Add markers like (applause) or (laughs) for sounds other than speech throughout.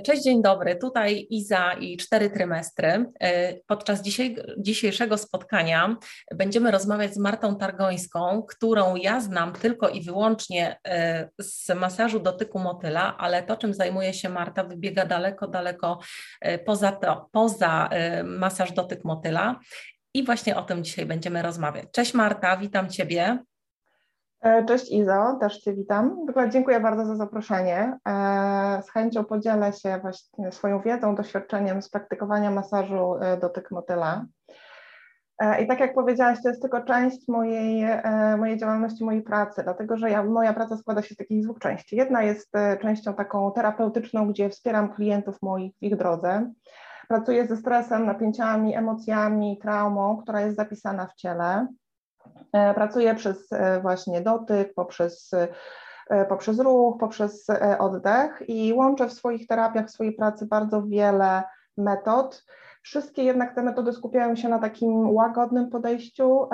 Cześć, dzień dobry. Tutaj Iza i cztery trymestry. Podczas dzisiaj, dzisiejszego spotkania będziemy rozmawiać z Martą Targońską, którą ja znam tylko i wyłącznie e, z masażu dotyku motyla, ale to, czym zajmuje się Marta, wybiega daleko, daleko e, poza, to, poza e, masaż dotyk motyla. I właśnie o tym dzisiaj będziemy rozmawiać. Cześć Marta, witam Ciebie. E, cześć Izo, też Cię witam. Dziękuję bardzo za zaproszenie. E, z chęcią podzielę się właśnie swoją wiedzą, doświadczeniem z praktykowania masażu e, dotyk motyla. I tak jak powiedziałaś, to jest tylko część mojej, mojej działalności, mojej pracy, dlatego że ja, moja praca składa się z takich dwóch części. Jedna jest częścią taką terapeutyczną, gdzie wspieram klientów moich w ich drodze. Pracuję ze stresem, napięciami, emocjami, traumą, która jest zapisana w ciele. E, pracuję przez e, właśnie dotyk, poprzez, e, poprzez ruch, poprzez oddech i łączę w swoich terapiach, w swojej pracy bardzo wiele metod. Wszystkie jednak te metody skupiają się na takim łagodnym podejściu,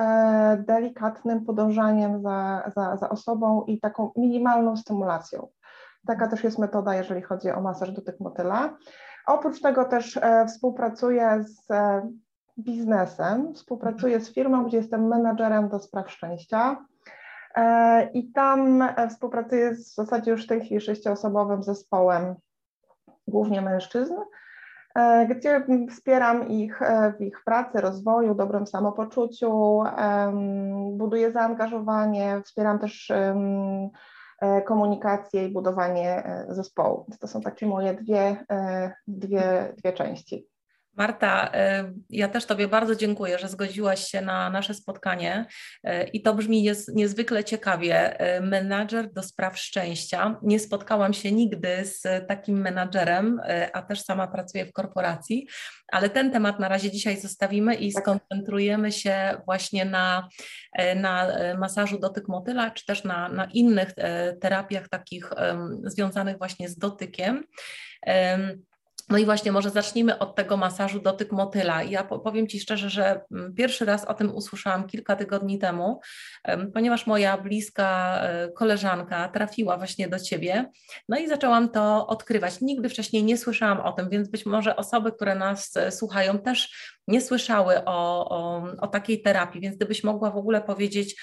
delikatnym podążaniem za, za, za osobą i taką minimalną stymulacją. Taka też jest metoda, jeżeli chodzi o masaż dotyk motyla. Oprócz tego też współpracuję z biznesem, współpracuję z firmą, gdzie jestem menadżerem do spraw szczęścia. E, I tam e, współpracuję w zasadzie już w tej chwili sześcioosobowym zespołem, głównie mężczyzn, e, gdzie wspieram ich w ich pracy, rozwoju, dobrym samopoczuciu, buduję zaangażowanie, wspieram też komunikację i budowanie zespołu. To są takie moje dwie, dwie, dwie części. Marta, y, ja też Tobie bardzo dziękuję, że zgodziłaś się na nasze spotkanie y, i to brzmi niezwykle ciekawie. Y, menadżer do spraw szczęścia. Nie spotkałam się nigdy z takim menadżerem, a też sama pracuję w korporacji, ale ten temat na razie dzisiaj zostawimy i tak. skoncentrujemy się właśnie na, na masażu dotyk motyla, czy też na, na innych terapiach takich związanych właśnie z dotykiem. No i właśnie może zacznijmy od tego masażu dotyk motyla. Ja powiem Ci szczerze, że mm, pierwszy raz o tym usłyszałam kilka tygodni temu, ponieważ moja bliska e, koleżanka trafiła właśnie do Ciebie, no i zaczęłam to odkrywać. Nigdy wcześniej nie słyszałam o tym, więc być może osoby, które nas e, słuchają też nie słyszały o, o, o takiej terapii, więc gdybyś mogła w ogóle powiedzieć,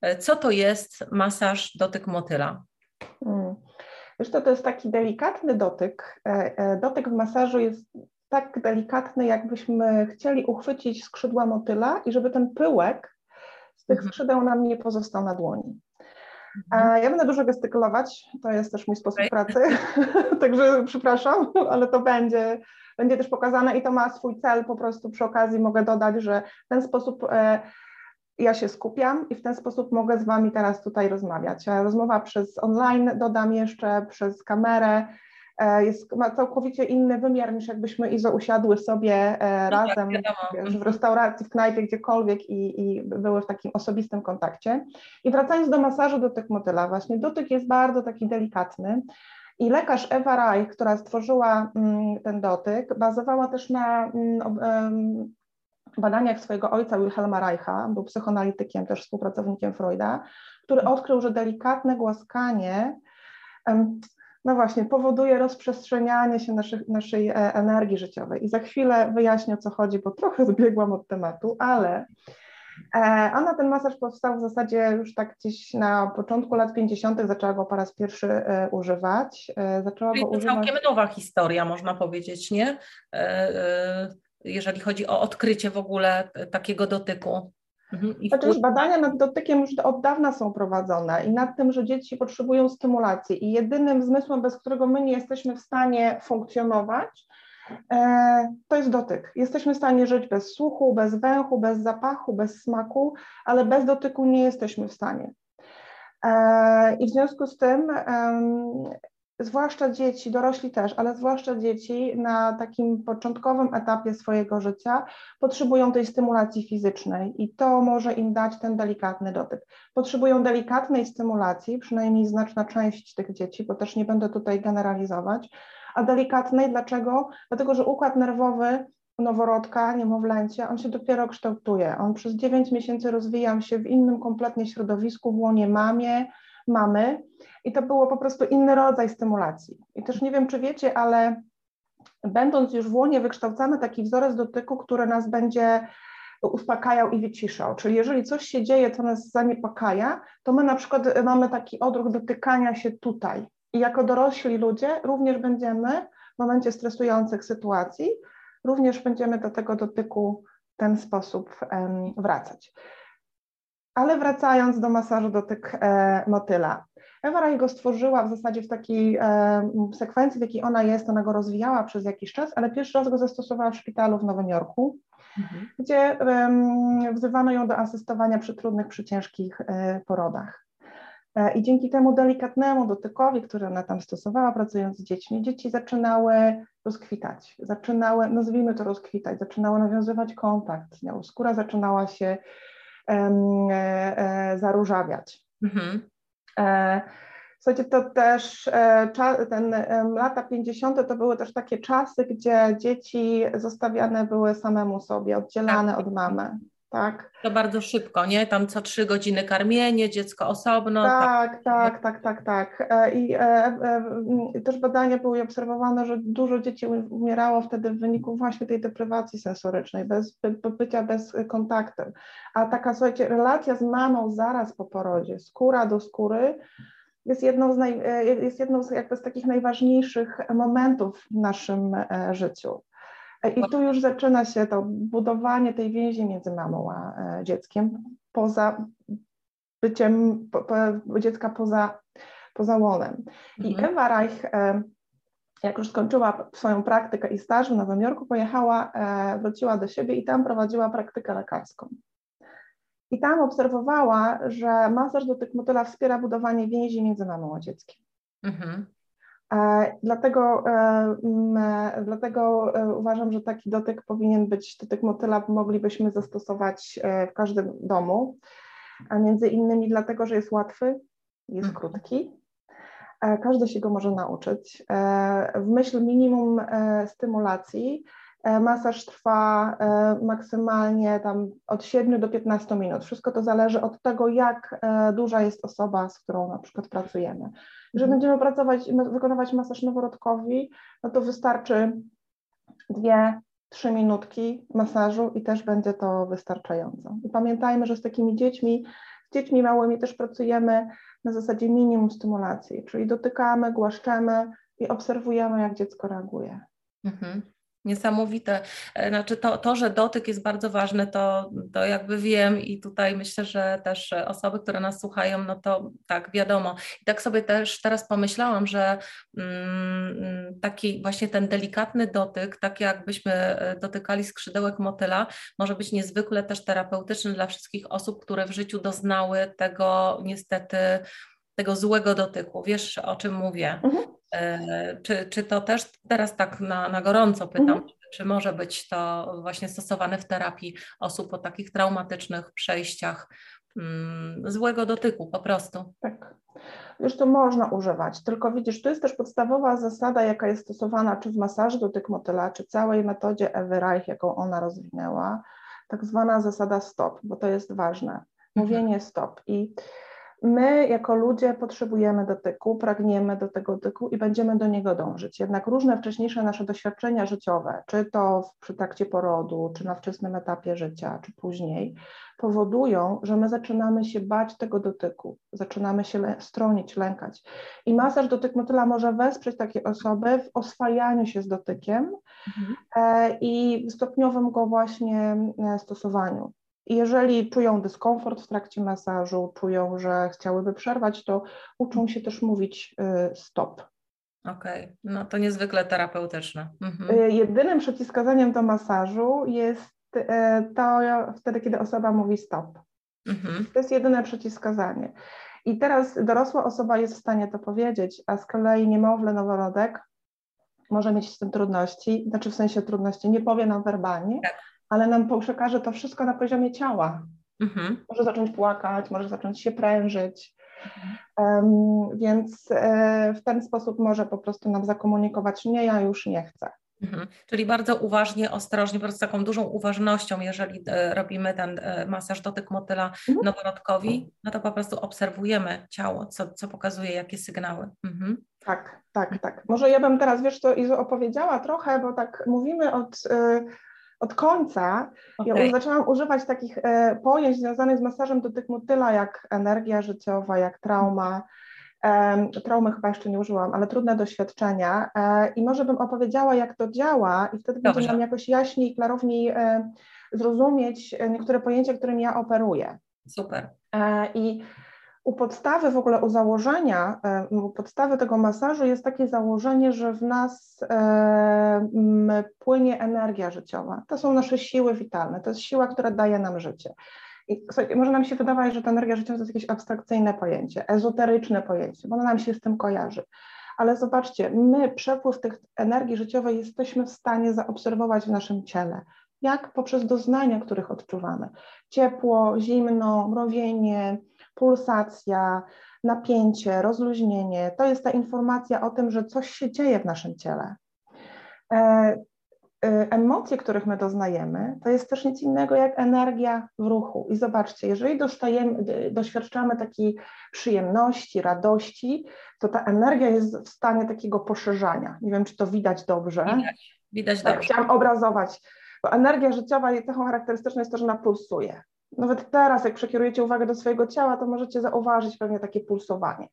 e, co to jest masaż dotyk motyla? Hmm. Wiesz, to, to jest taki delikatny dotyk. E, e, dotyk w masażu jest tak delikatny, jakbyśmy chcieli uchwycić skrzydła motyla i żeby ten pyłek z tych mhm. skrzydeł nam nie pozostał na dłoni. Mhm. Ja będę dużo gestykulować, to jest też mój sposób pracy, (laughs) także przepraszam, (laughs) ale to będzie, będzie też pokazane i to ma swój cel. Po prostu przy okazji mogę dodać, że w ten sposób e, ja się skupiam i w ten sposób mogę z Wami teraz tutaj rozmawiać. Rozmowa przez online dodam jeszcze, przez kamerę. E, jest, ma całkowicie inny wymiar niż jakbyśmy Izo usiadły sobie e, no tak, razem wiesz, w restauracji, w knajpie, gdziekolwiek i, i były w takim osobistym kontakcie. I wracając do masażu dotyk motyla, właśnie dotyk jest bardzo taki delikatny. I lekarz Ewa Reich, która stworzyła mm, ten dotyk, bazowała też na mm, badaniach swojego ojca Wilhelma Reicha, był psychoanalitykiem, też współpracownikiem Freuda, który odkrył, że delikatne głaskanie no właśnie, powoduje rozprzestrzenianie się naszych, naszej e, energii życiowej. I za chwilę wyjaśnię, o co chodzi, bo trochę zbiegłam od tematu, ale e, ona ten masaż powstał w zasadzie już tak gdzieś na początku lat 50. zaczęła go po raz pierwszy e, używać. Zaczęła Czyli go to używać... całkiem nowa historia, można powiedzieć, nie? Jeżeli chodzi o odkrycie w ogóle takiego dotyku. Mhm. Znaczy już badania nad dotykiem już od dawna są prowadzone i nad tym, że dzieci potrzebują stymulacji i jedynym zmysłem, bez którego my nie jesteśmy w stanie funkcjonować, e, to jest dotyk. Jesteśmy w stanie żyć bez słuchu, bez węchu, bez zapachu, bez smaku, ale bez dotyku nie jesteśmy w stanie. E, I w związku z tym zwłaszcza dzieci, dorośli też, ale zwłaszcza dzieci na takim początkowym etapie swojego życia potrzebują tej stymulacji fizycznej i to może im dać ten delikatny dotyk. Potrzebują delikatnej stymulacji, przynajmniej znaczna część tych dzieci, bo też nie będę tutaj generalizować, a delikatnej dlaczego? Dlatego, że układ nerwowy noworodka, niemowlęcia, on się dopiero kształtuje. On przez 9 miesięcy rozwija się w innym kompletnie środowisku, w łonie mamie, mamy i to było po prostu inny rodzaj stymulacji. I też nie wiem, czy wiecie, ale będąc już w łonie, wykształcamy taki wzorzec dotyku, który nas będzie uspokajał i wyciszał. Czyli jeżeli coś się dzieje, co nas zaniepokaja, to my na przykład mamy taki odruch dotykania się tutaj. I jako dorośli ludzie również będziemy w momencie stresujących sytuacji, również będziemy do tego dotyku w ten sposób wracać. Ale wracając do masażu dotyk e, motyla. Ewa go stworzyła w zasadzie w takiej e, sekwencji, w jakiej ona jest, ona go rozwijała przez jakiś czas, ale pierwszy raz go zastosowała w szpitalu w Nowym Jorku, mhm. gdzie um, wzywano ją do asystowania przy trudnych, przy ciężkich e, porodach. E, I dzięki temu delikatnemu dotykowi, który ona tam stosowała, pracując z dziećmi, dzieci zaczynały rozkwitać, zaczynały, nazwijmy to rozkwitać, zaczynały nawiązywać kontakt skóra zaczynała się e, zaróżawiać. Mhm. E, słuchajcie, to też e, ten lata 50. to były też takie czasy, gdzie dzieci zostawiane były samemu sobie, oddzielane tak. od mamy. Tak. To bardzo szybko, nie? Tam co trzy godziny karmienie, dziecko osobno. Tak, tak, tak, tak, tak. tak. I e, e, też badania były obserwowane, że dużo dzieci umierało wtedy w wyniku właśnie tej deprywacji sensorycznej, bez bycia bez kontaktu. A taka, słuchajcie, relacja z mamą zaraz po porodzie, skóra do skóry, jest jedną z, naj, jest jedną z, jakby z takich najważniejszych momentów w naszym życiu. I tu już zaczyna się to budowanie tej więzi między mamą a e, dzieckiem, poza byciem po, po, dziecka poza, poza łonem. I mhm. Ewa Reich, e, jak już skończyła swoją praktykę i staż w Nowym Jorku, pojechała, e, wróciła do siebie i tam prowadziła praktykę lekarską. I tam obserwowała, że masaż dotyk motyla wspiera budowanie więzi między mamą a dzieckiem. Mhm. E, dlatego, e, dlatego e, uważam, że taki dotyk powinien być, dotyk motyla moglibyśmy zastosować w każdym domu, a między innymi dlatego, że jest łatwy, jest mhm. krótki, każdy się go może nauczyć. W myśl minimum stymulacji masaż trwa maksymalnie tam od 7 do 15 minut. Wszystko to zależy od tego, jak duża jest osoba, z którą na przykład pracujemy. Jeżeli mhm. będziemy pracować, wykonywać masaż noworodkowi, no to wystarczy dwie, trzy minutki masażu i też będzie to wystarczająco. I pamiętajmy, że z takimi dziećmi, z dziećmi małymi też pracujemy na zasadzie minimum stymulacji, czyli dotykamy, głaszczemy i obserwujemy, jak dziecko reaguje. Mhm. Niesamowite. E, znaczy to, to, że dotyk jest bardzo ważny, to, to jakby wiem i tutaj myślę, że też osoby, które nas słuchają, no to tak, wiadomo. I tak sobie też teraz pomyślałam, że mm, taki właśnie ten delikatny dotyk, tak jakbyśmy e, dotykali skrzydełek motyla, może być niezwykle też terapeutyczny dla wszystkich osób, które w życiu doznały tego niestety tego złego dotyku. Wiesz, o czym mówię? Mhm. E, czy, czy to też teraz tak na, na gorąco pytam, mhm. czy może być to właśnie stosowane w terapii osób o takich traumatycznych przejściach mm, złego dotyku po prostu? Tak. Wiesz, to można używać, tylko widzisz, to jest też podstawowa zasada, jaka jest stosowana czy w masażu dotyk motyla, czy całej metodzie Ewy Reich, jaką ona rozwinęła, tak zwana zasada stop, bo to jest ważne. Mhm. Mówienie stop. I My, jako ludzie, potrzebujemy dotyku, pragniemy do tego dotyku i będziemy do niego dążyć. Jednak różne wcześniejsze nasze doświadczenia życiowe, czy to w, przy trakcie porodu, czy na wczesnym etapie życia, czy później, powodują, że my zaczynamy się bać tego dotyku, zaczynamy się stronić, lękać. I masaż dotyk motyla może wesprzeć takie osoby w oswajaniu się z dotykiem mhm. e, i w stopniowym go właśnie e, stosowaniu. Jeżeli czują dyskomfort w trakcie masażu, czują, że chciałyby przerwać, to uczą się też mówić y, stop. Okej, okay. no to niezwykle terapeutyczne. Mhm. Y, jedynym przeciwwskazaniem do masażu jest y, to wtedy, kiedy osoba mówi stop. Mhm. To jest jedyne przeciwwskazanie. I teraz dorosła osoba jest w stanie to powiedzieć, a z kolei niemowlę, noworodek może mieć z tym trudności, znaczy w sensie trudności, nie powie nam werbalnie, tak ale nam przekaże to wszystko na poziomie ciała. Mhm. Może zacząć płakać, może zacząć się prężyć. Um, więc e, w ten sposób może po prostu nam zakomunikować, nie, ja już nie chcę. Mhm. Czyli bardzo uważnie, ostrożnie, po prostu taką dużą uważnością, jeżeli e, robimy ten e, masaż dotyk motyla mhm. noworodkowi, no to po prostu obserwujemy ciało, co, co pokazuje, jakie sygnały. Mhm. Tak, tak, tak. Może ja bym teraz, wiesz, to Izo opowiedziała trochę, bo tak mówimy od, y, od końca. Okay. Ja zaczęłam używać takich e, pojęć związanych z masażem dotyk motyla, jak energia życiowa, jak trauma. Traumy chyba jeszcze nie użyłam, ale trudne doświadczenia. E, I może bym opowiedziała, jak to działa, i wtedy Dobrze. będzie nam jakoś jaśniej, klarowniej e, zrozumieć niektóre pojęcia, którymi ja operuję. Super. I u podstawy w ogóle, u założenia, u podstawy tego masażu jest takie założenie, że w nas e, płynie energia życiowa. To są nasze siły witalne, to jest siła, która daje nam życie. I może nam się wydawać, że ta energia życiowa to jest jakieś abstrakcyjne pojęcie, ezoteryczne pojęcie, bo ono nam się z tym kojarzy. Ale zobaczcie, my przepływ tych energii życiowej jesteśmy w stanie zaobserwować w naszym ciele. Jak poprzez doznania, których odczuwamy. Ciepło, zimno, mrowienie, pulsacja, napięcie, rozluźnienie. To jest ta informacja o tym, że coś się dzieje w naszym ciele. E, e, emocje, których my doznajemy, to jest też nic innego jak energia w ruchu. I zobaczcie, jeżeli doświadczamy takiej przyjemności, radości, to ta energia jest w stanie takiego poszerzania. Nie wiem, czy to widać dobrze. Widać, widać tak, dobrze. Chciałam obrazować, bo energia życiowa, jej cechą charakterystyczną jest to, że ona pulsuje. Nawet teraz, jak przekierujecie uwagę do swojego ciała, to możecie zauważyć pewnie takie pulsowanie.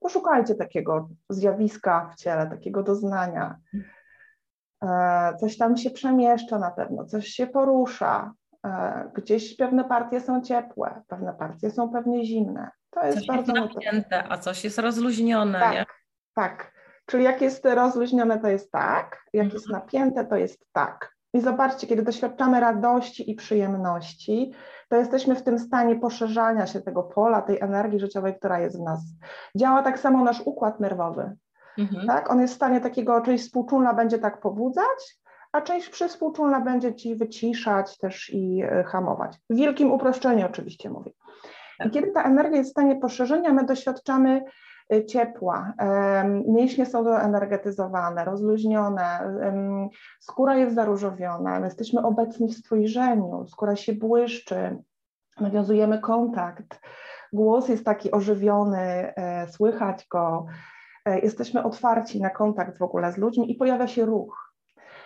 Poszukajcie takiego zjawiska w ciele, takiego doznania. E, coś tam się przemieszcza na pewno, coś się porusza. E, gdzieś pewne partie są ciepłe, pewne partie są pewnie zimne. To jest coś bardzo jest napięte, a coś jest rozluźnione. Tak, nie? tak. Czyli jak jest rozluźnione, to jest tak, jak mhm. jest napięte, to jest tak. I zobaczcie, kiedy doświadczamy radości i przyjemności, to jesteśmy w tym stanie poszerzania się tego pola, tej energii życiowej, która jest w nas. Działa tak samo nasz układ nerwowy. Mhm. Tak? On jest w stanie takiego, część współczulna będzie tak pobudzać, a część przywspółczulna będzie ci wyciszać też i e, hamować. W wielkim uproszczeniu oczywiście mówię. I tak. kiedy ta energia jest w stanie poszerzenia, my doświadczamy ciepła, mięśnie są doenergetyzowane, rozluźnione, skóra jest zaróżowiona, jesteśmy obecni w spojrzeniu, skóra się błyszczy, nawiązujemy kontakt, głos jest taki ożywiony, e, słychać go, e, jesteśmy otwarci na kontakt w ogóle z ludźmi i pojawia się ruch.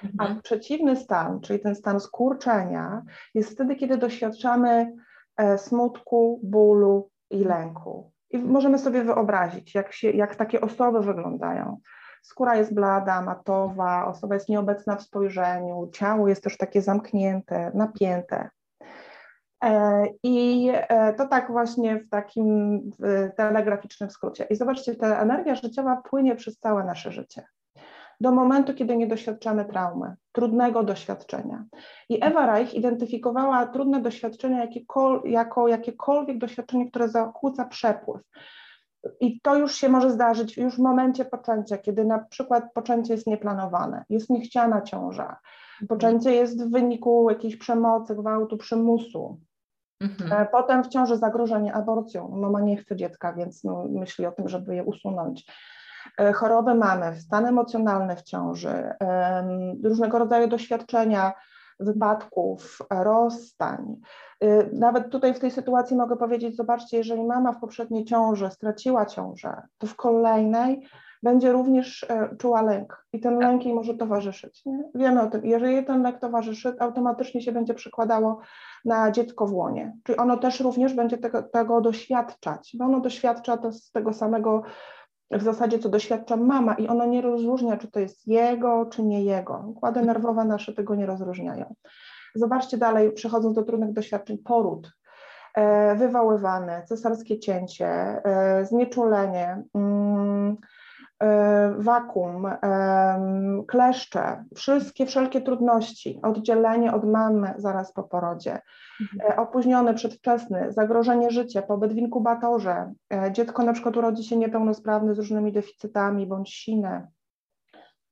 Mhm. A przeciwny stan, czyli ten stan skurczenia, jest wtedy, kiedy doświadczamy e, smutku, bólu i lęku. I możemy sobie wyobrazić, jak, się, jak takie osoby wyglądają. Skóra jest blada, matowa, osoba jest nieobecna w spojrzeniu, ciało jest też takie zamknięte, napięte. E, I e, to tak właśnie w takim telegraficznym skrócie. I zobaczcie, ta energia życiowa płynie przez całe nasze życie do momentu, kiedy nie doświadczamy traumy, trudnego doświadczenia. I Ewa Reich identyfikowała trudne doświadczenia jakikol, jako jakiekolwiek doświadczenie, które zakłóca przepływ. I to już się może zdarzyć już w momencie poczęcia, kiedy na przykład poczęcie jest nieplanowane, jest niechciana ciąża, poczęcie jest w wyniku jakiejś przemocy, gwałtu, przymusu. Mhm. E, potem w ciąży zagrożenie aborcją. Mama nie chce dziecka, więc no, myśli o tym, żeby je usunąć choroby mamy, stan emocjonalny w ciąży, różnego rodzaju doświadczenia wypadków, rozstań. E, nawet tutaj w tej sytuacji mogę powiedzieć, zobaczcie, jeżeli mama w poprzedniej ciąży straciła ciążę, to w kolejnej będzie również e, czuła lęk i ten lęk jej może towarzyszyć. Nie? Wiemy o tym, jeżeli ten lęk towarzyszy, automatycznie się będzie przekładało na dziecko w łonie, czyli ono też również będzie tego, tego doświadczać, bo ono doświadcza to z tego samego w zasadzie co doświadcza mama i ona nie rozróżnia, czy to jest jego, czy nie jego. Układy nerwowe nasze tego nie rozróżniają. Zobaczcie dalej, przechodząc do trudnych doświadczeń, poród, e, wywoływane, cesarskie cięcie, e, znieczulenie, mm, wakum, kleszcze, wszystkie, wszelkie trudności, oddzielenie od mamy zaraz po porodzie, Mhm. E, opóźniony, przedwczesny, zagrożenie życia, pobyt w inkubatorze, e, dziecko na przykład urodzi się niepełnosprawne z różnymi deficytami bądź sine.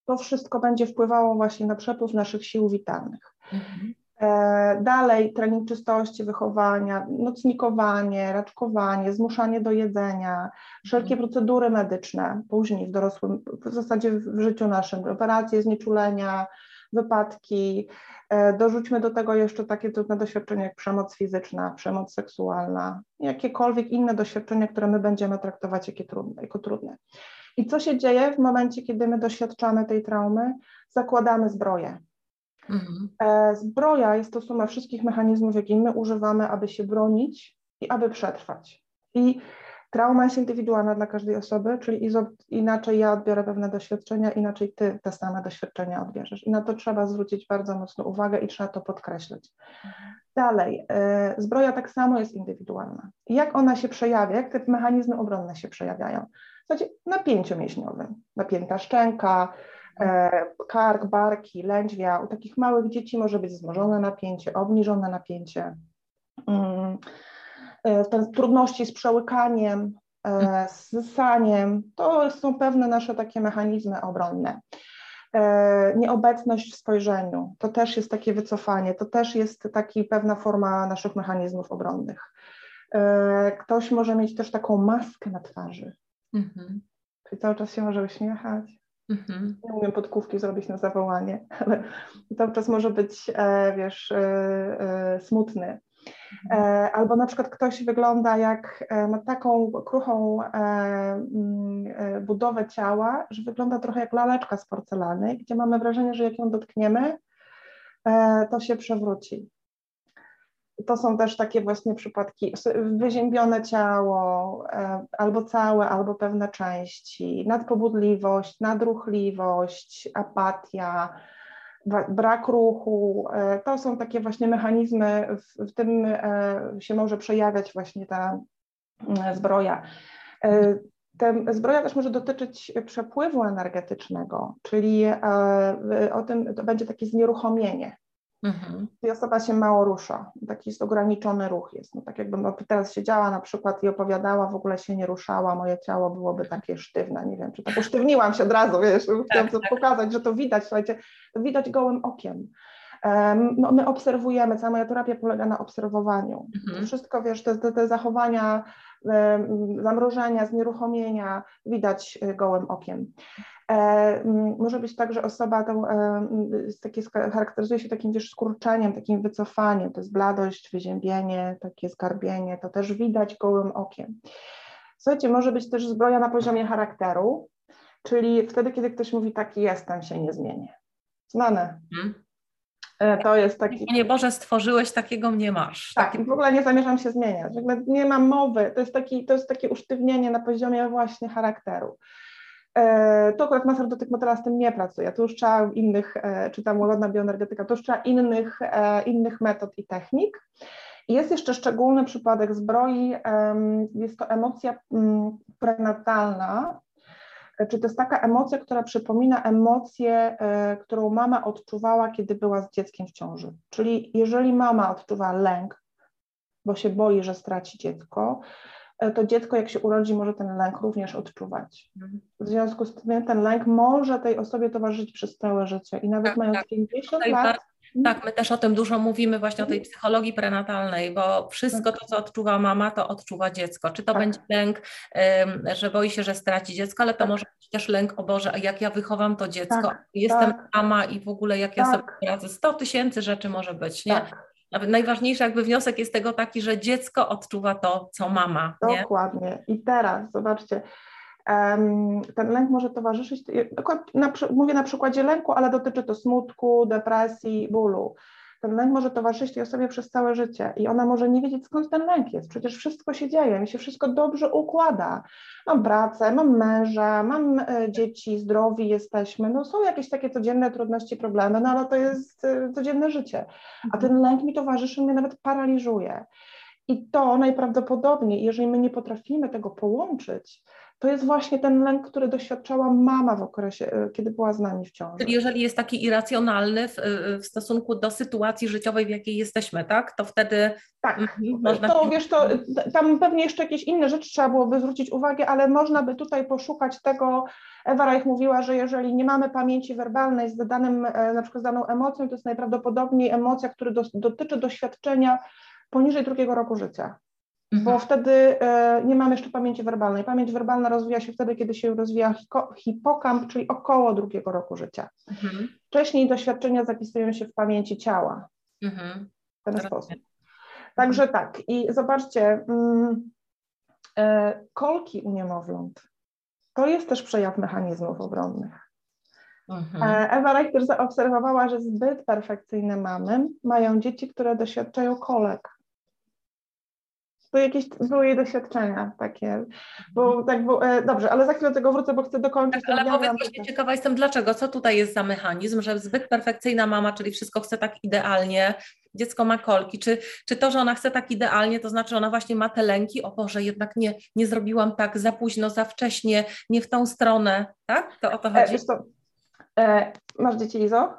To wszystko będzie wpływało właśnie na przepływ naszych sił witalnych. Mhm. E, dalej trening czystości, wychowania, nocnikowanie, raczkowanie, zmuszanie do jedzenia, wszelkie mhm. procedury medyczne później w dorosłym, w zasadzie w życiu naszym, operacje znieczulenia, wypadki. E, dorzućmy do tego jeszcze takie trudne doświadczenia jak przemoc fizyczna, przemoc seksualna, jakiekolwiek inne doświadczenia, które my będziemy traktować jako trudne. Jako trudne. I co się dzieje w momencie, kiedy my doświadczamy tej traumy? Zakładamy zbroję. Mhm. E, zbroja jest to suma wszystkich mechanizmów, jakie my używamy, aby się bronić i aby przetrwać. I trauma jest indywidualna dla każdej osoby, czyli inaczej ja odbiorę pewne doświadczenia, inaczej ty te same doświadczenia odbierzesz. I na to trzeba zwrócić bardzo mocno uwagę i trzeba to podkreślać. Mhm. Dalej, y, zbroja tak samo jest indywidualna. Jak ona się przejawia, jak te mechanizmy obronne się przejawiają? W zasadzie napięciu mięśniowym, napięta szczęka, E, kark, barki, lędźwia. U takich małych dzieci może być wzmożone napięcie, obniżone napięcie. Mm, e, te trudności z przełykaniem, e, z zyssaniem, to są pewne nasze takie mechanizmy obronne. Nieobecność w spojrzeniu, to też jest takie wycofanie, to też jest taki pewna forma naszych mechanizmów obronnych. Ktoś może mieć też taką maskę na twarzy, mhm. czyli cały czas się może uśmiechać, Mhm. Nie umiem podkówki zrobić na zawołanie, (laughs) ale cały czas może być, e, wiesz, e, e, smutny. Albo na przykład ktoś wygląda jak ma taką kruchą mm, budowę ciała, że wygląda trochę jak laleczka z porcelany, gdzie mamy wrażenie, że jak ją dotkniemy, to się przewróci. To są też takie właśnie przypadki, wyziębione ciało, e, albo całe, albo pewne części, nadpobudliwość, nadruchliwość, apatia, brak ruchu. E, to są takie właśnie mechanizmy, w, tym e, się może przejawiać właśnie ta zbroja. Te zbroja też może dotyczyć przepływu energetycznego, czyli o tym to będzie takie znieruchomienie. Mhm. I osoba się mało rusza, taki jest ograniczony ruch jest. No, tak jakbym teraz siedziała na przykład i opowiadała, w ogóle się nie ruszała, moje ciało byłoby takie sztywne, nie wiem, czy tak usztywniłam się od razu, wiesz, tak, chciałam tak. pokazać, że to widać, słuchajcie, to widać gołym okiem. No, my obserwujemy, cała moja terapia polega na obserwowaniu. Mhm. Wszystko, wiesz, te, te, te zachowania, zamrożenia, znieruchomienia widać y, gołym okiem. E, może być tak, że osoba to, e, takie, charakteryzuje się takim wiesz, skurczeniem, takim wycofaniem, to jest bladość, wyziębienie, takie skarbienie, to też widać gołym okiem. Słuchajcie, może być też zbroja na poziomie charakteru, czyli wtedy, kiedy ktoś mówi taki jestem, się nie zmienię. Znane. Hmm. To jest taki. Nie Boże, stworzyłeś, takiego mnie masz. Tak, w ogóle nie zamierzam się zmieniać. Nie mam mowy. To jest, taki, to jest takie usztywnienie na poziomie właśnie charakteru. E, to akurat master dotyk motyla z tym nie pracuje. To już trzeba innych, e, czy tam łagodna bioenergetyka, to już trzeba innych, e, innych metod i technik. Jest jeszcze szczególny przypadek zbroi, jest to emocja mm, prenatalna, czy to jest taka emocja, która przypomina emocję, którą mama odczuwała, kiedy była z dzieckiem w ciąży. Czyli jeżeli mama odczuwa lęk, bo się boi, że straci dziecko, E, to dziecko jak się urodzi może ten lęk również odczuwać. W związku z tym ten lęk może tej osobie towarzyszyć przez całe życie i nawet tak, mając tak. 50 lat tak, my też o tym dużo mówimy właśnie o tej mhm. psychologii prenatalnej, bo wszystko tak. to, co odczuwa mama, to odczuwa dziecko. Czy to tak. będzie lęk, że boi się, że straci dziecko, ale to tak. może być też lęk, o Boże, a jak ja wychowam to dziecko, tak, jestem tak. mama i w ogóle jak ja sobie radzę. 100 tysięcy rzeczy może być, nie? Nawet najważniejszy jakby wniosek jest tego taki, że dziecko odczuwa to, co mama. Dokładnie. Nie? I teraz, zobaczcie, ten lęk może towarzyszyć, mówię na przykładzie lęku, ale dotyczy to smutku, depresji, bólu ten lęk może towarzyszyć tej osobie przez całe życie i ona może nie wiedzieć, skąd ten lęk jest. Przecież wszystko się dzieje, mi się wszystko dobrze układa. Mam pracę, mam męża, mam e, dzieci, zdrowi jesteśmy. No są jakieś takie codzienne trudności, problemy, no ale to jest e, codzienne życie. A ten lęk mi towarzyszy, mnie nawet paraliżuje. I to najprawdopodobniej, jeżeli my nie potrafimy tego połączyć, to jest właśnie ten lęk, który doświadczała mama w okresie, e, kiedy była z nami w ciąży. Czyli jeżeli jest taki irracjonalny w, e, w stosunku do sytuacji życiowej, w jakiej jesteśmy, tak? To wtedy tak. Mhm, można... To wiesz, to tam pewnie jeszcze jakieś inne rzeczy trzeba byłoby zwrócić uwagę, ale można by tutaj poszukać tego. Ewa Reich mówiła, że jeżeli nie mamy pamięci werbalnej z danym, na przykład z daną emocją, to jest najprawdopodobniej emocja, która do, dotyczy doświadczenia poniżej drugiego roku życia bo mhm. wtedy e, nie mamy jeszcze pamięci werbalnej. Pamięć werbalna rozwija się wtedy, kiedy się rozwija hipokamp, czyli około drugiego roku życia. Mhm. Wcześniej doświadczenia zapisują się w pamięci ciała mhm. w ten sposób. Także tak, i zobaczcie, mm, e, kolki u niemowląt to jest też przejaw mechanizmów obronnych. Mhm. E, Ewa Reichter zaobserwowała, że zbyt perfekcyjne mamy mają dzieci, które doświadczają kolek to jakieś były jej doświadczenia takie, bo mhm. tak było, e, dobrze, ale za chwilę do tego wrócę, bo chcę dokończyć. Tak, ale powiedz, właśnie ciekawa jestem, dlaczego, co tutaj jest za mechanizm, że zbyt perfekcyjna mama, czyli wszystko chce tak idealnie, dziecko ma kolki, czy, czy to, że ona chce tak idealnie, to znaczy ona właśnie ma te lęki, o Boże, jednak nie, nie zrobiłam tak za późno, za wcześnie, nie w tą stronę, tak? To o to e, chodzi? E, e, masz dzieci, Lizo?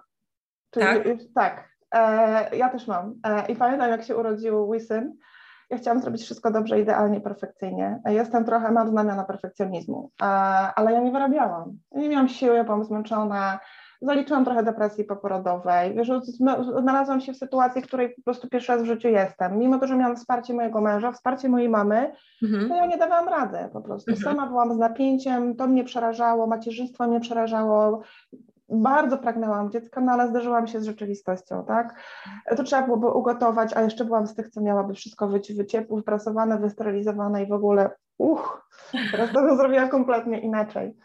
Czyli, tak. Tak, e, ja też mam. E, I pamiętam, jak się urodził mój syn, ja chciałam zrobić wszystko dobrze, idealnie, perfekcyjnie. Jestem trochę, mam znamiona perfekcjonizmu, ale ja nie wyrabiałam. Nie miałam siły, byłam zmęczona, zaliczyłam trochę depresji poporodowej. Wiesz, znalazłam się w sytuacji, w której po prostu pierwszy raz w życiu jestem. Mimo to, że miałam wsparcie mojego męża, wsparcie mojej mamy, mhm. to ja nie dawałam rady po prostu. Mhm. Sama byłam z napięciem, to mnie przerażało, macierzyństwo mnie przerażało, bardzo pragnęłam dziecka, no ale zderzyłam się z rzeczywistością, tak? To trzeba byłoby ugotować, a jeszcze byłam z tych, co miałaby wszystko być wyciepłe, wyprasowane, wysterylizowane i w ogóle uch, teraz to (laughs) zrobiła kompletnie inaczej.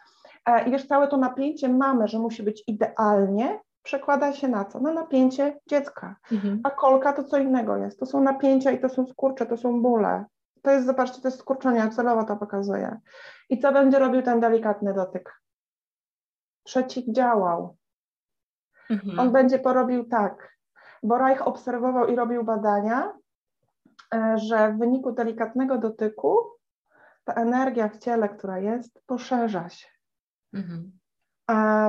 E, I wiesz, całe to napięcie mamy, że musi być idealnie, przekłada się na co? Na napięcie dziecka. Mhm. A kolka to co innego jest. To są napięcia i to są skurcze, to są bóle. To jest, zobaczcie, to jest skurczenie, celowo to pokazuje. I co będzie robił ten delikatny dotyk? Przeciwdziałał. Mhm. On będzie porobił tak, bo Reich obserwował i robił badania, e, że w wyniku delikatnego dotyku ta energia w ciele, która jest, poszerza się. Mhm.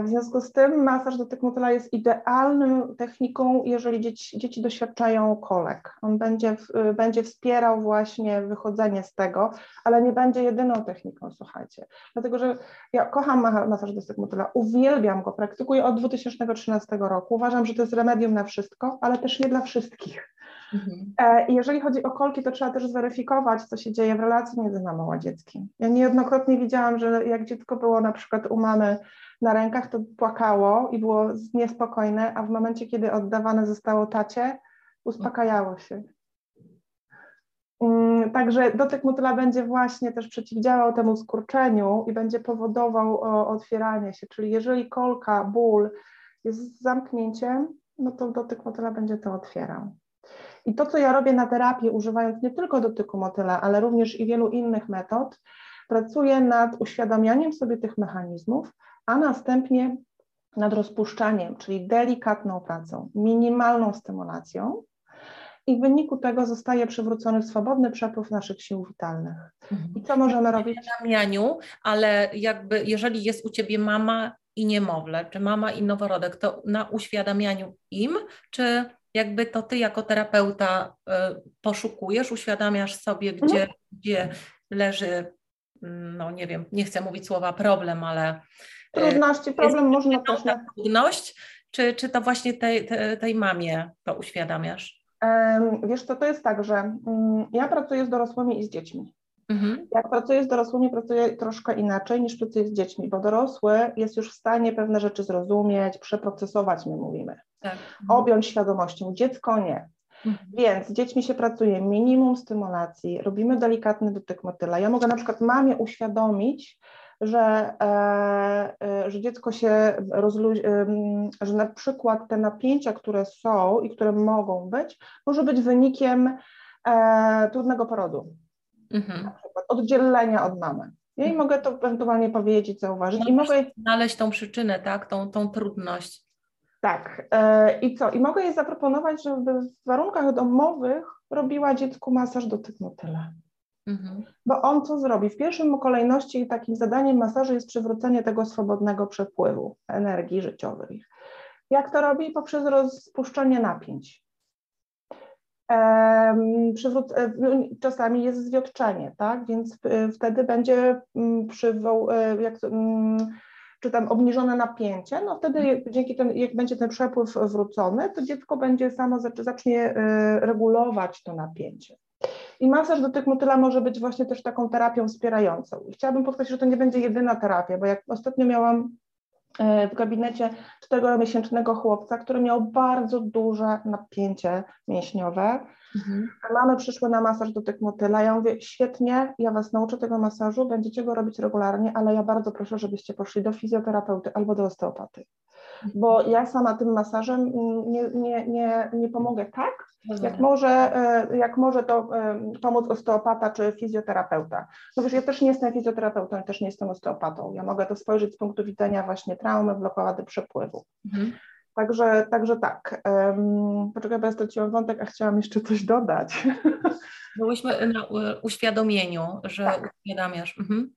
W związku z tym masaż dotyk motyla jest idealną techniką, jeżeli dzieci, dzieci doświadczają kolek. On będzie, będzie wspierał właśnie wychodzenie z tego, ale nie będzie jedyną techniką, słuchajcie. Dlatego, że ja kocham masaż dotyk motyla, uwielbiam go, praktykuję od 2013 roku. Uważam, że to jest remedium na wszystko, ale też nie dla wszystkich. Mhm. E, jeżeli chodzi o kolki, to trzeba też zweryfikować, co się dzieje w relacji między mamą a dzieckiem. Ja niejednokrotnie widziałam, że jak dziecko było na przykład u mamy na rękach, to płakało i było niespokojne, a w momencie, kiedy oddawane zostało tacie, uspokajało się. Mm, także dotyk motyla będzie właśnie też przeciwdziałał temu skurczeniu i będzie powodował otwieranie się. Czyli jeżeli kolka, ból jest zamknięciem, no to dotyk motyla będzie to otwierał. I to, co ja robię na terapii, używając nie tylko dotyku motyla, ale również i wielu innych metod, pracuję nad uświadamianiem sobie tych mechanizmów, a następnie nad rozpuszczaniem, czyli delikatną pracą, minimalną stymulacją. I w wyniku tego zostaje przywrócony swobodny przepływ naszych sił witalnych. I co możemy robić? Mianiu, ale jakby jeżeli jest u Ciebie mama i niemowlę, czy mama i noworodek, to na uświadamianiu im, czy jakby to ty jako terapeuta y, poszukujesz, uświadamiasz sobie, gdzie, mhm. gdzie leży, mm, no nie wiem, nie chcę mówić słowa problem, ale. Y, Trudności, problem można też. Ta trudność, czy, czy to właśnie tej, tej, tej mamie to uświadamiasz? Wiesz co, to jest tak, że mm, ja pracuję z dorosłymi i z dziećmi. Mhm. Jak pracuję z dorosłymi, pracuję troszkę inaczej niż pracuję z dziećmi, bo dorosły jest już w stanie pewne rzeczy zrozumieć, przeprocesować, my mówimy, tak. objąć świadomością. Dziecko nie. Mhm. Więc z dziećmi się pracuje minimum stymulacji, robimy delikatny dotyk motyla. Ja mogę na przykład mamie uświadomić, że, e, e, że dziecko się rozluźni, e, że na przykład te napięcia, które są i które mogą być, może być wynikiem e, trudnego porodu mhm. na przykład oddzielenia od mamy. Ja jej mhm. mogę to ewentualnie powiedzieć, zauważyć no, i mogę znaleźć tą przyczynę, tak, tą, tą trudność. Tak. E, I co? I mogę jej zaproponować, żeby w warunkach domowych robiła dziecku masaż dotyk motyla. Mhm. Bo on co zrobi? W pierwszym kolejności takim zadaniem masażu jest przywrócenie tego swobodnego przepływu energii życiowej. Jak to robi? Poprzez rozpuszczenie napięć. Przywrót, e, czasami jest zwiotczenie, tak? Więc e, wtedy będzie mm, przywoł, e, jak, mm, czy tam obniżone napięcie, no wtedy dzięki temu, jak będzie ten przepływ wrócony, to dziecko będzie samo zacznie regulować to napięcie. I masaż dotyk motyla może być właśnie też taką terapią wspierającą. I chciałabym podkreślić, że to nie będzie jedyna terapia, bo jak ostatnio miałam e, w gabinecie czteromiesięcznego chłopca, który miał bardzo duże napięcie mięśniowe. Mhm. Mamy przyszły na masaż dotyk motyla. Ja mówię, świetnie, ja Was nauczę tego masażu, będziecie go robić regularnie, ale ja bardzo proszę, żebyście poszli do fizjoterapeuty albo do osteopaty bo ja sama tym masażem nie, nie, nie, nie pomogę tak, jak może, e, jak może to e, pomóc osteopata czy fizjoterapeuta. No wiesz, ja też nie jestem fizjoterapeutą, ja też nie jestem osteopatą. Ja mogę to spojrzeć z punktu widzenia właśnie traumy, blokady przepływu. Mhm. Także, także tak. Um, poczekaj, bo ja straciłam wątek, a chciałam jeszcze coś dodać. (laughs) Byłyśmy na uświadomieniu, że tak. uświadamiasz. Mhm.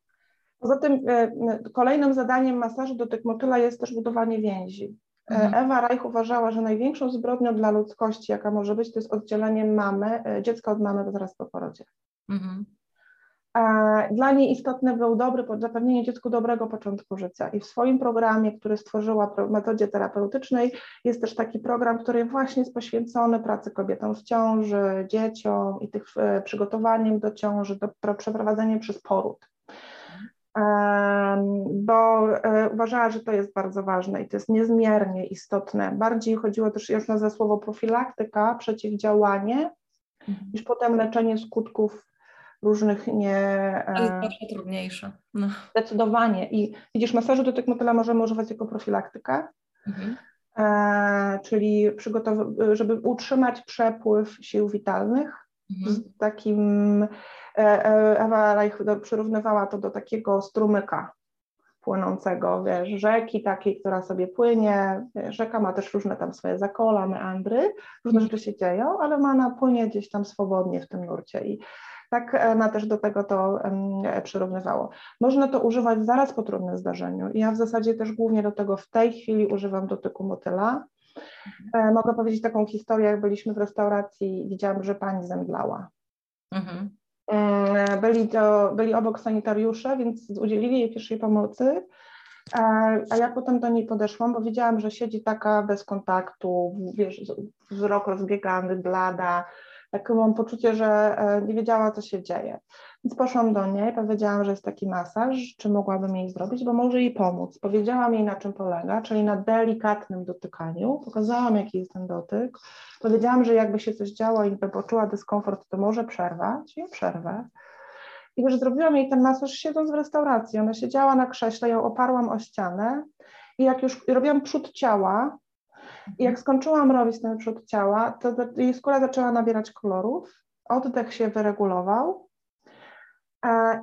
Poza tym e, kolejnym zadaniem masażu dotyk motyla jest też budowanie więzi. E, mhm. Ewa Reich uważała, że największą zbrodnią dla ludzkości, jaka może być, to jest oddzielenie mamy, e, dziecka od mamy zaraz po porodzie. Mhm. Dla niej istotny był dobry, zapewnienie dziecku dobrego początku życia. I w swoim programie, który stworzyła w metodzie terapeutycznej, jest też taki program, który właśnie jest poświęcony pracy kobietom w ciąży, dzieciom i tych przygotowaniem do ciąży, do przeprowadzenia przez poród bo e, uważała, że to jest bardzo ważne i to jest niezmiernie istotne. Bardziej chodziło też już na słowo profilaktyka, przeciwdziałanie, mhm. niż potem leczenie skutków różnych nie... To jest zawsze trudniejsze. No. Zdecydowanie. I widzisz, masażu do tych motyla możemy używać jako profilaktykę, mhm. e, czyli żeby utrzymać przepływ sił witalnych mhm. z takim E, e, Ewa Reich przyrównywała to do takiego strumyka płynącego, wiesz, rzeki takiej, która sobie płynie. Rzeka ma też różne tam swoje zakola, meandry, różne rzeczy się dzieją, ale ma ona płynie gdzieś tam swobodnie w tym nurcie i tak ona też do tego to przyrównywało. Można to używać zaraz po trudnym zdarzeniu. Ja w zasadzie też głównie do tego w tej chwili używam dotyku motyla. E, mogę powiedzieć taką historię, jak byliśmy w restauracji i widziałam, że pani zemdlała. Mhm. Mm, byli, to, byli obok sanitariusze, więc udzielili jej pierwszej pomocy. A ja potem do niej podeszłam, bo widziałam, że siedzi taka bez kontaktu, wiesz, wzrok rozbiegany, blada. Tak mam poczucie, że e, nie wiedziała, co się dzieje. Więc poszłam do niej, powiedziałam, że jest taki masaż, czy mogłabym jej zrobić, bo może jej pomóc. Powiedziałam jej, na czym polega, czyli na delikatnym dotykaniu. Pokazałam, jaki jest ten dotyk. Powiedziałam, że jakby się coś działo i by poczuła dyskomfort, to może przerwać i przerwę. I już zrobiłam jej ten masaż siedząc w restauracji. Ona siedziała na krześle, ją oparłam o ścianę i jak już robiłam przód ciała, i jak skończyłam robić ten przód ciała, to jej skóra zaczęła nabierać kolorów, oddech się wyregulował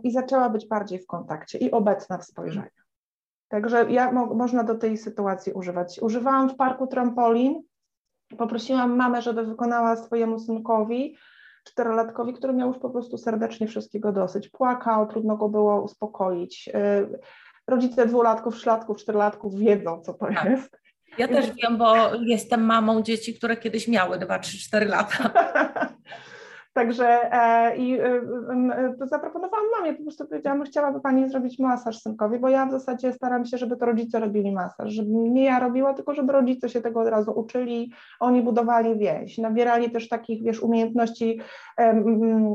i zaczęła być bardziej w kontakcie i obecna w spojrzeniu. Także ja, mo, można do tej sytuacji używać. Używałam w parku trampolin, poprosiłam mamę, żeby wykonała swojemu synkowi, czterolatkowi, który miał już po prostu serdecznie wszystkiego dosyć. Płakał, trudno go było uspokoić. Y, rodzice dwulatków, trzylatków, czterolatków wiedzą, co to tak. jest. Ja też wiem, bo jestem mamą dzieci, które kiedyś miały 2, 3, 4 lata. (laughs) Także e, i e, e, zaproponowałam mamie, po prostu powiedziałam, chciałaby Pani zrobić masaż synkowi, bo ja w zasadzie staram się, żeby to rodzice robili masaż, żeby nie ja robiła, tylko żeby rodzice się tego od razu uczyli, oni budowali więź, nabierali też takich, wiesz, umiejętności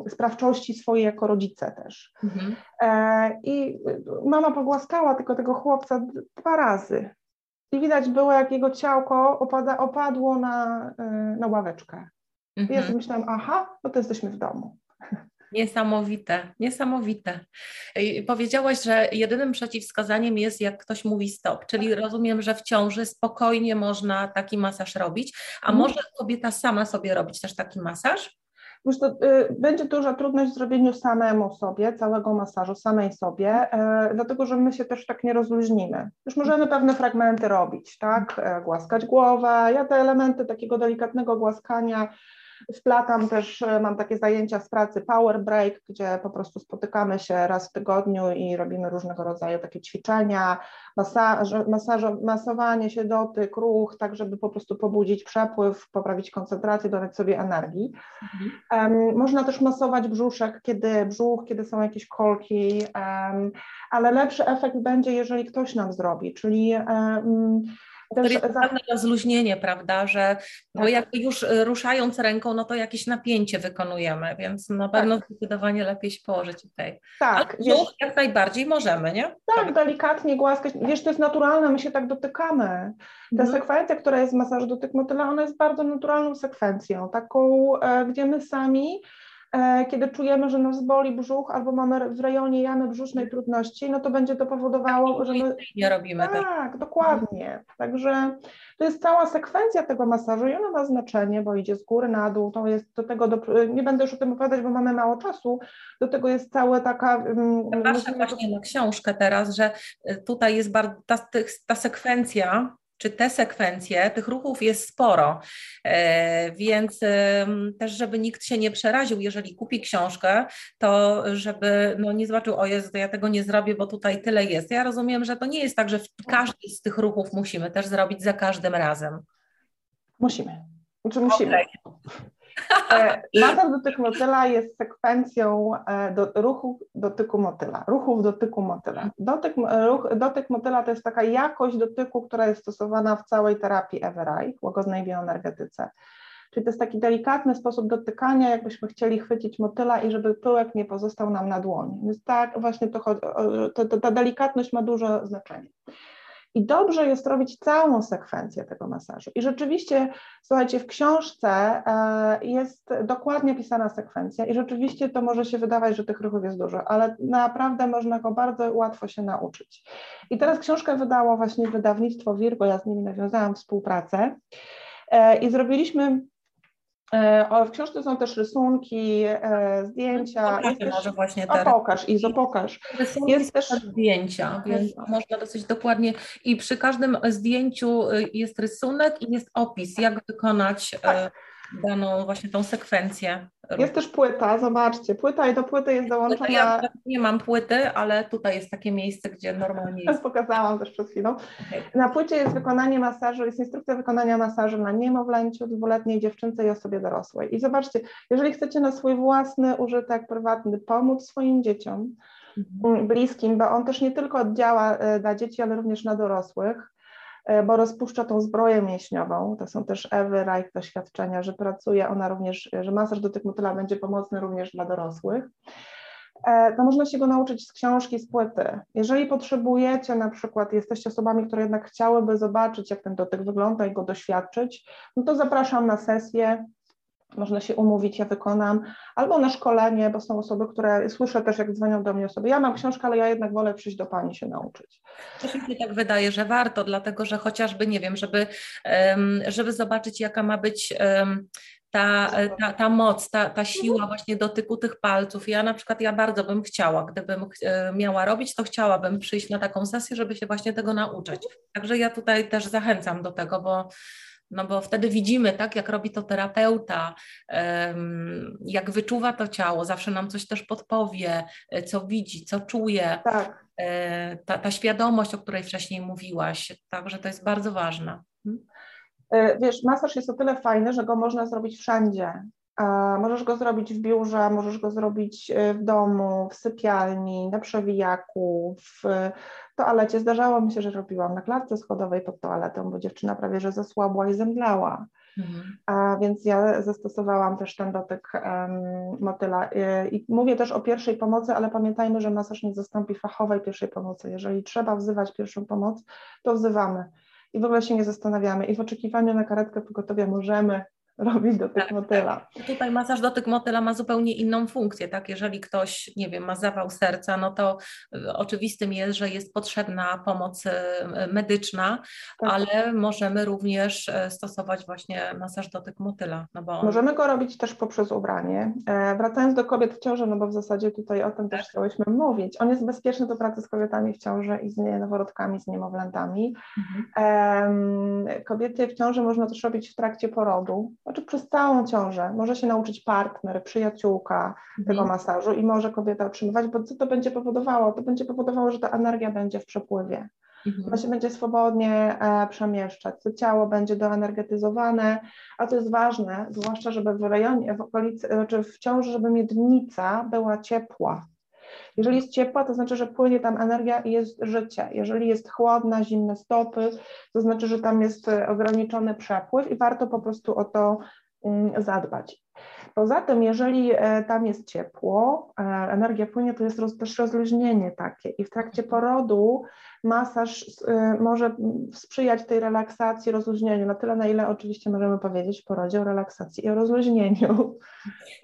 sprawczości swojej jako rodzice też. Mhm. E, I mama pogłaskała tylko tego chłopca dwa razy. I widać było, jak jego ciałko opada, opadło na, e, na ławeczkę. Mhm. I ja sobie myślałam, aha, no to jesteśmy w domu. Niesamowite, niesamowite. Powiedziałaś, że jedynym przeciwwskazaniem jest, jak ktoś mówi stop, czyli rozumiem, że w ciąży spokojnie można taki masaż robić, a mhm. może kobieta sama sobie robić też taki masaż? Już to, y, będzie duża trudność w zrobieniu samemu sobie, całego masażu, samej sobie, y, dlatego że my się też tak nie rozluźnimy. Już możemy pewne fragmenty robić, tak? E, głaskać głowę. Ja te elementy takiego delikatnego głaskania Wplatam też, mam takie zajęcia z pracy Power Break, gdzie po prostu spotykamy się raz w tygodniu i robimy różnego rodzaju takie ćwiczenia, masaż, masaż, masowanie się, dotyk, ruch, tak żeby po prostu pobudzić przepływ, poprawić koncentrację, dodać sobie energii. Mhm. Um, można też masować brzuszek, kiedy brzuch, kiedy są jakieś kolki, um, ale lepszy efekt będzie, jeżeli ktoś nam zrobi, czyli um, też jest pewne rozluźnienie, prawda, że bo tak. jakby już y, ruszając ręką, no to jakieś napięcie wykonujemy, więc na tak. pewno tak. zdecydowanie lepiej się położyć tutaj. Tak. Wiesz, jak najbardziej możemy, nie? Tak, tak, delikatnie głaskać. Wiesz, to jest naturalne, my się tak dotykamy. Ta mhm. sekwencja, która jest w masażu dotyk motyla, ona jest bardzo naturalną sekwencją, taką, e, gdzie my sami kiedy czujemy, że nas boli brzuch albo mamy w rejonie jamy brzusznej trudności, no to będzie to powodowało, że my... Nie robimy tak. Tak, dokładnie. Także to jest cała sekwencja tego masażu i ona ma znaczenie, bo idzie z góry na dół, to jest do tego, do... nie będę już o tym opowiadać, bo mamy mało czasu, do tego jest całe taka... Patrzę właśnie na książkę teraz, że y, tutaj jest bardzo, ta, ta sekwencja czy te sekwencje, tych ruchów jest sporo, e, więc też, żeby nikt się nie przeraził, jeżeli kupi książkę, to żeby no, nie zobaczył, o Jezu, to ja tego nie zrobię, bo tutaj tyle jest. Ja rozumiem, że to nie jest tak, że każdy z tych ruchów musimy też zrobić za każdym razem. Musimy. Znaczy musimy. Okay. Masaż dotyk motyla jest sekwencją e, do, ruchów dotyku motyla, ruchów dotyku motyla. Dotyk, ruch, dotyk motyla to jest taka jakość dotyku, która jest stosowana w całej terapii Everai, łagodnej bioenergetyce. Czyli to jest taki delikatny sposób dotykania, jakbyśmy chcieli chwycić motyla i żeby pyłek nie pozostał nam na dłoni. Więc tak właśnie to, to, to, ta delikatność ma duże znaczenie. I dobrze jest robić całą sekwencję tego masażu. I rzeczywiście, słuchajcie, w książce e, jest dokładnie pisana sekwencja, i rzeczywiście to może się wydawać, że tych ruchów jest dużo, ale naprawdę można go bardzo łatwo się nauczyć. I teraz książkę wydało właśnie wydawnictwo Virgo, ja z nimi nawiązałam współpracę. E, I zrobiliśmy w książce są też rysunki, e, zdjęcia. Pokaż też, może właśnie te. pokaż, Izo, pokaż. Rysunki jest też zdjęcia, więc można dosyć dokładnie i przy każdym zdjęciu y, jest rysunek i jest opis, jak wykonać e, tak daną właśnie tą sekwencję. Jest też płyta, zobaczcie, płyta i do płyty jest dołączona... Ja nie mam płyty, ale tutaj jest takie miejsce, gdzie normalnie jest. Pokazałam też przed chwilą. Okay. Na płycie jest wykonanie masażu, jest instrukcja wykonania masażu na niemowlęciu, dwuletniej dziewczynce i osobie dorosłej. I zobaczcie, jeżeli chcecie na swój własny użytek prywatny pomóc swoim dzieciom, mhm. bliskim, bo on też nie tylko działa e, dla dzieci, ale również na dorosłych, E, bo rozpuszcza tą zbroję mięśniową. To są też Ewy Reich doświadczenia, że pracuje ona również, że masaż dotyk motyla będzie pomocny również dla dorosłych. E, to można się go nauczyć z książki, z płyty. Jeżeli potrzebujecie, na przykład jesteście osobami, które jednak chciałyby zobaczyć, jak ten dotyk wygląda i go doświadczyć, no to zapraszam na sesję można się umówić, ja wykonam, albo na szkolenie, bo są osoby, które słyszę też, jak dzwonią do mnie osoby, ja mam książkę, ale ja jednak wolę przyjść do Pani się nauczyć. Też mi się tak wydaje, że warto, dlatego że chociażby, nie wiem, żeby, żeby zobaczyć, jaka ma być ta, ta, ta moc, ta, ta siła właśnie dotyku tych palców. Ja na przykład, ja bardzo bym chciała, gdybym e, miała robić, to chciałabym przyjść na taką sesję, żeby się właśnie tego nauczyć. Także ja tutaj też zachęcam do tego, bo no bo wtedy widzimy, tak, jak robi to terapeuta, jak wyczuwa to ciało, zawsze nam coś też podpowie, e, co widzi, co czuje. Tak. E, ta, ta świadomość, o której wcześniej mówiłaś, także to jest bardzo ważne. E, wiesz, masaż jest o tyle fajny, że go można zrobić wszędzie. Możesz go zrobić w biurze, możesz go zrobić w domu, w sypialni, na przewijaku, w toalecie. Zdarzało mi się, że robiłam na klatce schodowej pod toaletą, bo dziewczyna prawie że zasłabła i zemdlała. Mhm. A więc ja zastosowałam też ten dotyk um, motyla. I, I mówię też o pierwszej pomocy, ale pamiętajmy, że masaż nie zastąpi fachowej pierwszej pomocy. Jeżeli trzeba wzywać pierwszą pomoc, to wzywamy i w ogóle się nie zastanawiamy. I w oczekiwaniu na karetkę pogotowia możemy robić dotyk tak, motyla. Tak. Tutaj masaż dotyk motyla ma zupełnie inną funkcję, tak? Jeżeli ktoś, nie wiem, ma zawał serca, no to y, oczywistym jest, że jest potrzebna pomoc y, medyczna, tak. ale możemy również y, stosować właśnie masaż dotyk motyla. No bo on... Możemy go robić też poprzez ubranie. E, wracając do kobiet w ciąży, no bo w zasadzie tutaj o tym też tak. chciałyśmy mówić. On jest bezpieczny do pracy z kobietami w ciąży i z noworodkami, z niemowlętami. Mhm. Kobiety w ciąży można też robić w trakcie porodu znaczy przez całą ciążę. Może się nauczyć partner, przyjaciółka mhm. tego masażu i może kobieta otrzymywać, bo co to będzie powodowało? To będzie powodowało, że ta energia będzie w przepływie. Mhm. Ona się będzie swobodnie e, przemieszczać, to ciało będzie doenergetyzowane, a to jest ważne, zwłaszcza żeby w rejonie, w okolicy, czy w ciąży, żeby miednica była ciepła. Jeżeli jest ciepła, to znaczy, że płynie tam energia i jest życie. Jeżeli jest chłodna, zimne stopy, to znaczy, że tam jest e, ograniczony przepływ i warto po prostu o to mm, zadbać. Poza tym, jeżeli e, tam jest ciepło, e, energia płynie, to jest też rozluźnienie takie i w trakcie porodu masaż e, może sprzyjać tej relaksacji, rozluźnieniu, na tyle, na ile oczywiście możemy powiedzieć w porodzie o relaksacji i o rozluźnieniu.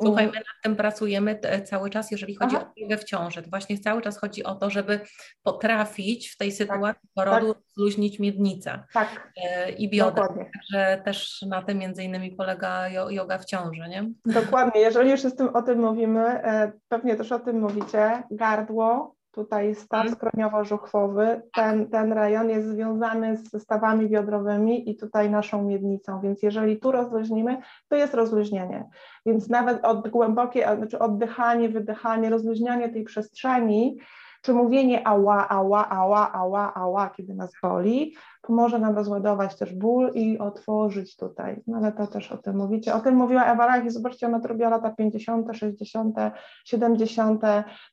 Słuchaj, my nad tym pracujemy cały czas, jeżeli chodzi Aha. o biegę w ciąży. To właśnie cały czas chodzi o to, żeby potrafić w tej tak, sytuacji tak, porodu tak. rozluźnić miednicę tak. i biodra. Także też na tym między innymi polega yoga w ciąży, nie? Dokładnie, jeżeli już z tym, o tym mówimy, e, pewnie też o tym mówicie, gardło, tutaj staw mhm. skroniowo-żuchwowy, ten, ten rejon jest związany z stawami biodrowymi i tutaj naszą miednicą, więc jeżeli tu rozluźnimy, to jest rozluźnienie. Więc nawet od głębokie, znaczy oddychanie, wydychanie, rozluźnianie tej przestrzeni, czy mówienie ała, ała, ała, ała, ała, kiedy nas boli, pomoże nam rozładować też ból i otworzyć tutaj. No ale to też o tym mówicie. O tym mówiła Ewa Reich i zobaczcie, ona to robiła lata 50., 60., 70.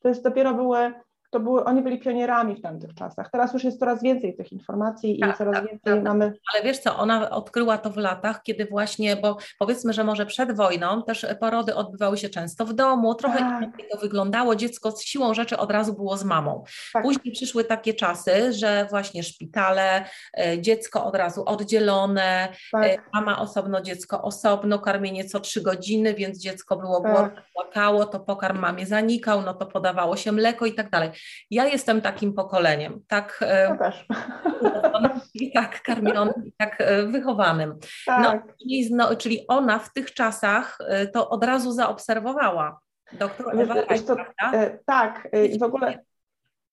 To jest dopiero były to były, oni byli pionierami w tamtych czasach. Teraz już jest coraz więcej tych informacji tak, i coraz tak, więcej tak, mamy. Ale wiesz co, ona odkryła to w latach, kiedy właśnie, bo powiedzmy, że może przed wojną też porody odbywały się często w domu, trochę tak. inaczej to wyglądało, dziecko z siłą rzeczy od razu było z mamą. Tak. Później przyszły takie czasy, że właśnie szpitale, e, dziecko od razu oddzielone, e, tak. mama osobno, dziecko osobno, karmienie co trzy godziny, więc dziecko było głodne, płakało, to pokarm mamie zanikał, no to podawało się mleko i tak dalej. Ja jestem takim pokoleniem, tak, e, tak karmionym i tak e, wychowanym. No, tak. No, czyli, no, czyli ona w tych czasach e, to od razu zaobserwowała. Doktor Ewa Reich, to, Tak, i w ogóle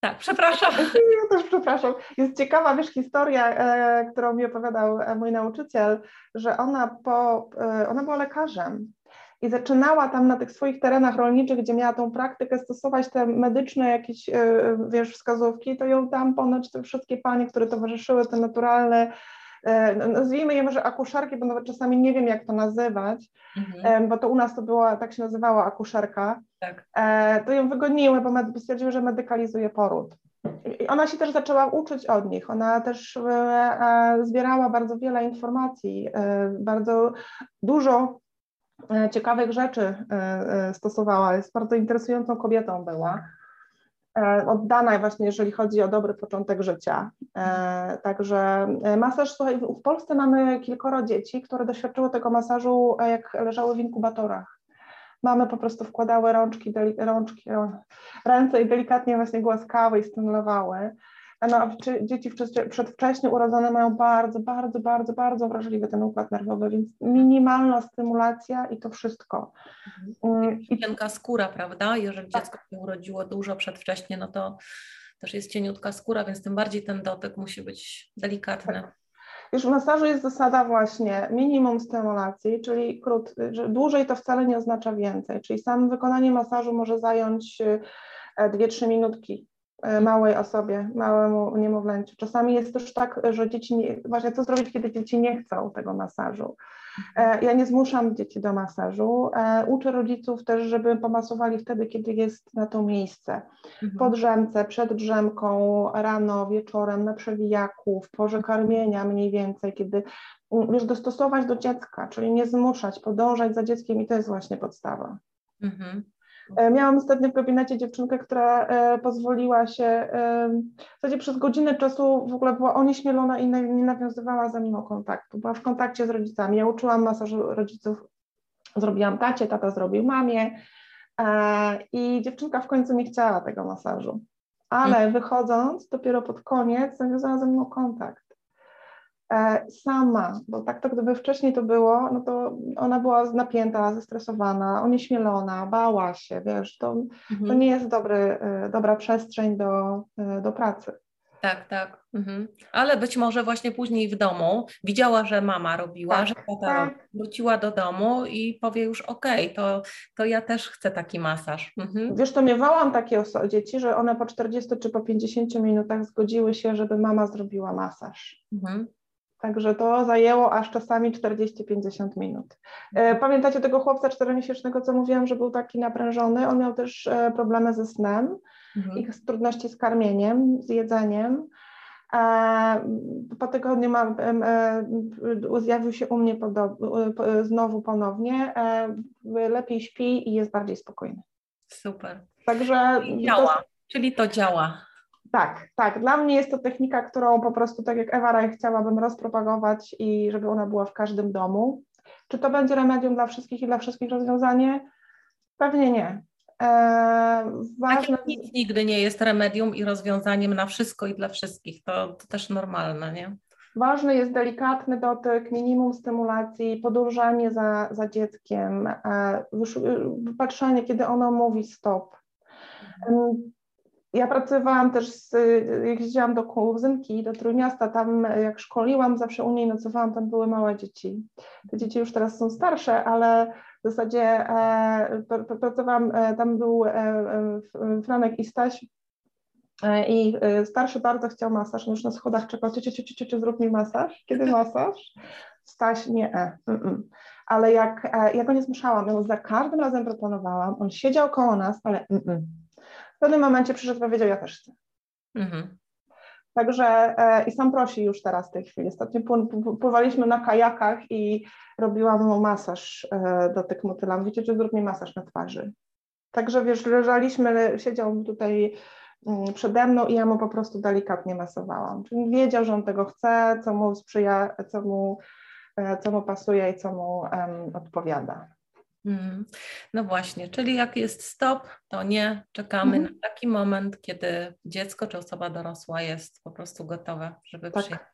tak, przepraszam. (laughs) Ja też przepraszam. Jest ciekawa, wiesz, historia, e, którą mi opowiadał mój nauczyciel, że ona, po, e, ona była lekarzem i zaczynała tam na tych swoich terenach rolniczych, gdzie miała tą praktykę stosować te medyczne jakieś, e, wiesz, wskazówki, to ją tam ponoć te wszystkie panie, które towarzyszyły, te naturalne, e, nazwijmy je może akuszerki, bo nawet czasami nie wiem, jak to nazywać, mhm. bo to u nas to była, tak się nazywała akuszerka, tak. E, to ją wygoniły, bo stwierdziły, że medykalizuje poród. I ona się też zaczęła uczyć od nich. Ona też zbierała bardzo wiele informacji, bardzo dużo ciekawych rzeczy e, e, stosowała. Jest bardzo interesującą kobietą była. Oddana właśnie, jeżeli chodzi o dobry początek życia. Także masaż, słuchaj, w Polsce mamy kilkoro dzieci, które doświadczyły tego masażu, jak leżały w inkubatorach. Mamy po prostu wkładały rączki, rączki, ręce i delikatnie właśnie głaskały i stymulowały. No, dzieci przedwcześnie urodzone mają bardzo, bardzo, bardzo, bardzo wrażliwy ten układ nerwowy, więc minimalna stymulacja i to wszystko. Mhm. I cienka skóra, prawda? Jeżeli tak. dziecko się urodziło dużo przedwcześnie, no to też jest cieniutka skóra, więc tym bardziej ten dotyk musi być delikatny. Tak. Już w masażu jest zasada właśnie minimum stymulacji, czyli krót, że dłużej to wcale nie oznacza więcej, czyli samo wykonanie masażu może zająć 2-3 e, minutki małej osobie, małemu niemowlęciu. Czasami jest też tak, że dzieci, nie, właśnie co zrobić, kiedy dzieci nie chcą tego masażu. E, ja nie zmuszam dzieci do masażu. E, uczę rodziców też, żeby pomasowali wtedy, kiedy jest na to miejsce. Mhm. Po drzemce, przed drzemką, rano, wieczorem, na przewijaku, w porze karmienia mniej więcej, kiedy już dostosować do dziecka, czyli nie zmuszać, podążać za dzieckiem i to jest właśnie podstawa. Mhm. E, miałam ostatnio w gabinecie dziewczynkę, która e, pozwoliła się, e, w zasadzie przez godzinę czasu w ogóle była onieśmielona i nie nawiązywała ze mną kontaktu. Była w kontakcie z rodzicami. Ja uczyłam masażu rodziców, zrobiłam tacie, tata zrobił mamie i dziewczynka w końcu nie chciała tego masażu. Ale mhm. wychodząc, dopiero pod koniec nawiązała ze mną kontakt. E, sama, bo tak to gdyby wcześniej to było, no to ona była napięta, zestresowana, onieśmielona, bała się, wiesz, to, mhm. to nie jest dobry, e, dobra przestrzeń do, e, do pracy. Tak, tak. Mhm. Ale być może właśnie później w domu widziała, że mama robiła, tak, że tata tak. wróciła do domu i powie już okej, okay, to, to ja też chcę taki masaż. Mhm. Wiesz, to miewałam takie dzieci, że one po 40 czy po 50 minutach zgodziły się, żeby mama zrobiła masaż. Mhm. Także to zajęło aż czasami 40-50 minut. E, mhm. Pamiętacie tego chłopca czteromiesięcznego, co mówiłam, że był taki naprężony? On miał też e, problemy ze snem mhm. i trudności z karmieniem, z jedzeniem. E, po tygodniu mam, zjawił się u mnie znowu ponownie. Lepiej śpi i jest bardziej spokojny. Super. Także działa, to, czyli to działa. Tak, tak. Dla mnie jest to technika, którą po prostu, tak jak Ewa Raj, chciałabym rozpropagować i żeby ona była w każdym domu. Czy to będzie remedium dla wszystkich i dla wszystkich rozwiązanie? Pewnie nie. Eee, ważne... Tak, nic nigdy nie jest remedium i rozwiązaniem na wszystko i dla wszystkich. To, to też normalne, nie? Ważny jest delikatny dotyk, minimum stymulacji, podążanie za, za dzieckiem, e, patrzenie, kiedy ono mówi stop. Mhm. Ja pracowałam też, z, jak jeździłam do kuzynki, do Trójmiasta, tam jak szkoliłam, zawsze u niej nocowałam, tam były małe dzieci. Te dzieci już teraz są starsze, ale w zasadzie e, pracowałam, e, tam był e, e, Franek i Staś e, i e, starszy bardzo chciał masaż, on już na schodach czekał, ciu, ciu, ciu, ciu, zrób mi masaż, kiedy (laughs) masaż? Staś, nie, mm -mm. ale jak, ja go nie zmuszałam, ja za każdym razem proponowałam, on siedział koło nas, ale mm w pewnym momencie przyszedł i powiedział, ja też chcę. Mhm. Także e, i sam prosi już teraz w tej chwili. Ostatnio pływaliśmy na kajakach i robiłam mu masaż e, do tych motyla. Mówicie, czy zrób mi masaż na twarzy. Także wiesz, leżaliśmy, siedział tutaj mm, przede mną i ja mu po prostu delikatnie masowałam. Czyli wiedział, że on tego chce, co mu sprzyja, co mu, e, co mu pasuje i co mu um, odpowiada. Mm. No właśnie, czyli jak jest stop, to nie czekamy mhm. na taki moment, kiedy dziecko czy osoba dorosła jest po prostu gotowe, żeby tak. przyjechać.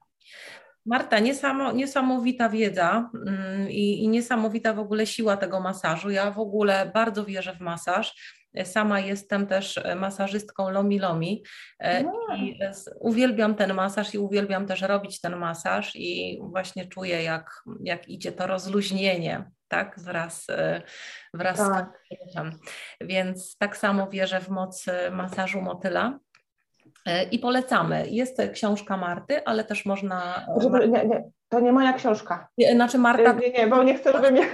Marta, niesamo, niesamowita wiedza mm, i, i niesamowita w ogóle siła tego masażu. Ja w ogóle bardzo wierzę w masaż. Sama jestem też masażystką Lomi Lomi e, i uwielbiam ten masaż i uwielbiam też robić ten masaż i właśnie czuję, jak, jak idzie to rozluźnienie tak, wraz, e, wraz tak. z kobietą. Więc tak samo wierzę w moc e, masażu motyla. E, I polecamy. Jest książka Marty, ale też można. Nie, nie, to nie moja książka. Nie, znaczy Marta. Nie, nie, bo nie chcę, żeby mnie. (laughs)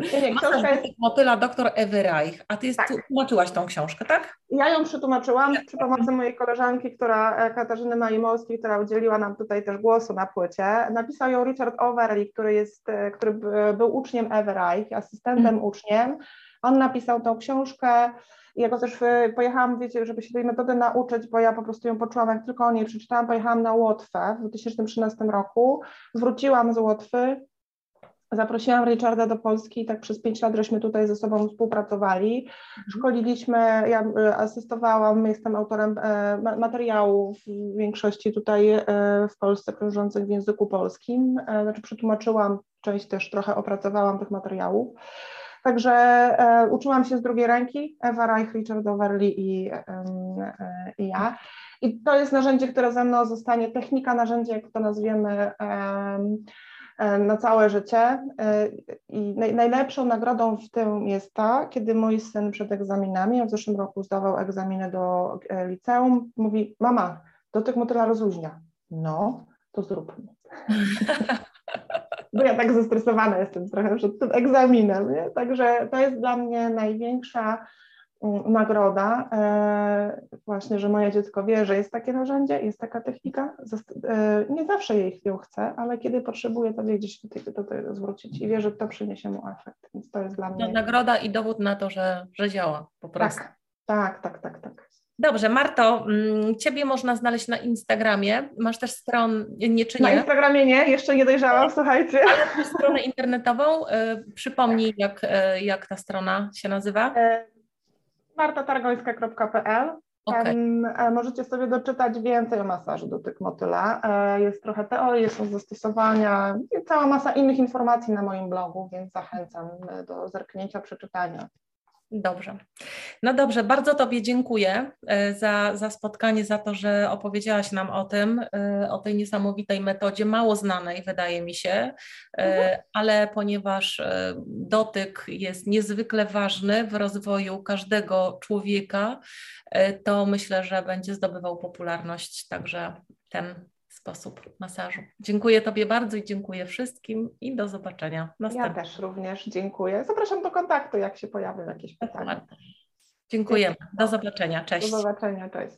Nie, nie, książka jest... Motyla doktor Ewy Reich, a ty jest, tak. tłumaczyłaś tą książkę, tak? Ja ją przetłumaczyłam przy pomocy mojej koleżanki, która, Katarzyny Malimowskiej, która udzieliła nam tutaj też głosu na płycie. Napisał ją Richard Overly, który, jest, który był uczniem Ewy Reich, asystentem mm. uczniem. On napisał tą książkę. Ja go też pojechałam, wiecie, żeby się tej metody nauczyć, bo ja po prostu ją poczułam, jak tylko o niej przeczytałam, pojechałam na Łotwę w 2013 roku. Wróciłam z Łotwy, Zaprosiłam Richarda do Polski i tak przez pięć lat żeśmy tutaj ze sobą współpracowali. Mhm. Szkoliliśmy, ja e, asystowałam, jestem autorem e, materiałów w większości tutaj e, w Polsce krążących w języku polskim. Znaczy przetłumaczyłam część też, trochę opracowałam tych materiałów. Także uczyłam się z drugiej ręki, Ewa Reich, Richard Overly i, i ja. I to jest narzędzie, które ze mną zostanie, technika, narzędzie, jak to nazwiemy, E, na całe życie. E, I najlepszą nagrodą w tym jest ta, kiedy mój syn przed egzaminami, w zeszłym roku zdawał egzaminy do e, liceum, mówi: Mama, do tych motyla rozluźnia. No, to zróbmy. (laughs) Bo ja tak zestresowana jestem trochę przed tym egzaminem. Nie? Także to jest dla mnie największa nagroda, e, właśnie, że moje dziecko wie, że jest takie narzędzie, jest taka technika. E, nie zawsze jej ją chce, ale kiedy potrzebuje, to wie gdzieś do tego to zwrócić i wie, że to przyniesie mu efekt. Więc to jest dla mnie. Nagroda i dowód na to, że, że działa po prostu. Tak, tak, tak, tak. tak. Dobrze, Marto, mm, Ciebie można znaleźć na Instagramie. Masz też stronę, nie czy nie? Na Instagramie nie, jeszcze nie dojrzałam, słuchajcie. Ale masz stronę internetową. E, przypomnij, jak, jak ta strona się nazywa martatargońska.pl. Okay. E, możecie sobie doczytać więcej o masażu do tych motyla. E, jest trochę teorii, są zastosowania i cała masa innych informacji na moim blogu, więc zachęcam do zerknięcia, przeczytania. Dobrze. No dobrze, bardzo Tobie dziękuję e, za, za spotkanie, za to, że opowiedziałaś nam o tym, e, o tej niesamowitej metodzie, mało znanej, wydaje mi się, e, mhm. ale ponieważ dotyk jest niezwykle ważny w rozwoju każdego człowieka, to myślę, że będzie zdobywał popularność także ten sposób masażu. Dziękuję Tobie bardzo i dziękuję wszystkim i do zobaczenia. Ja też również dziękuję. Zapraszam do kontaktu, jak się pojawią jakieś pytania. Dziękujemy. Do zobaczenia. Cześć. Do zobaczenia. Cześć.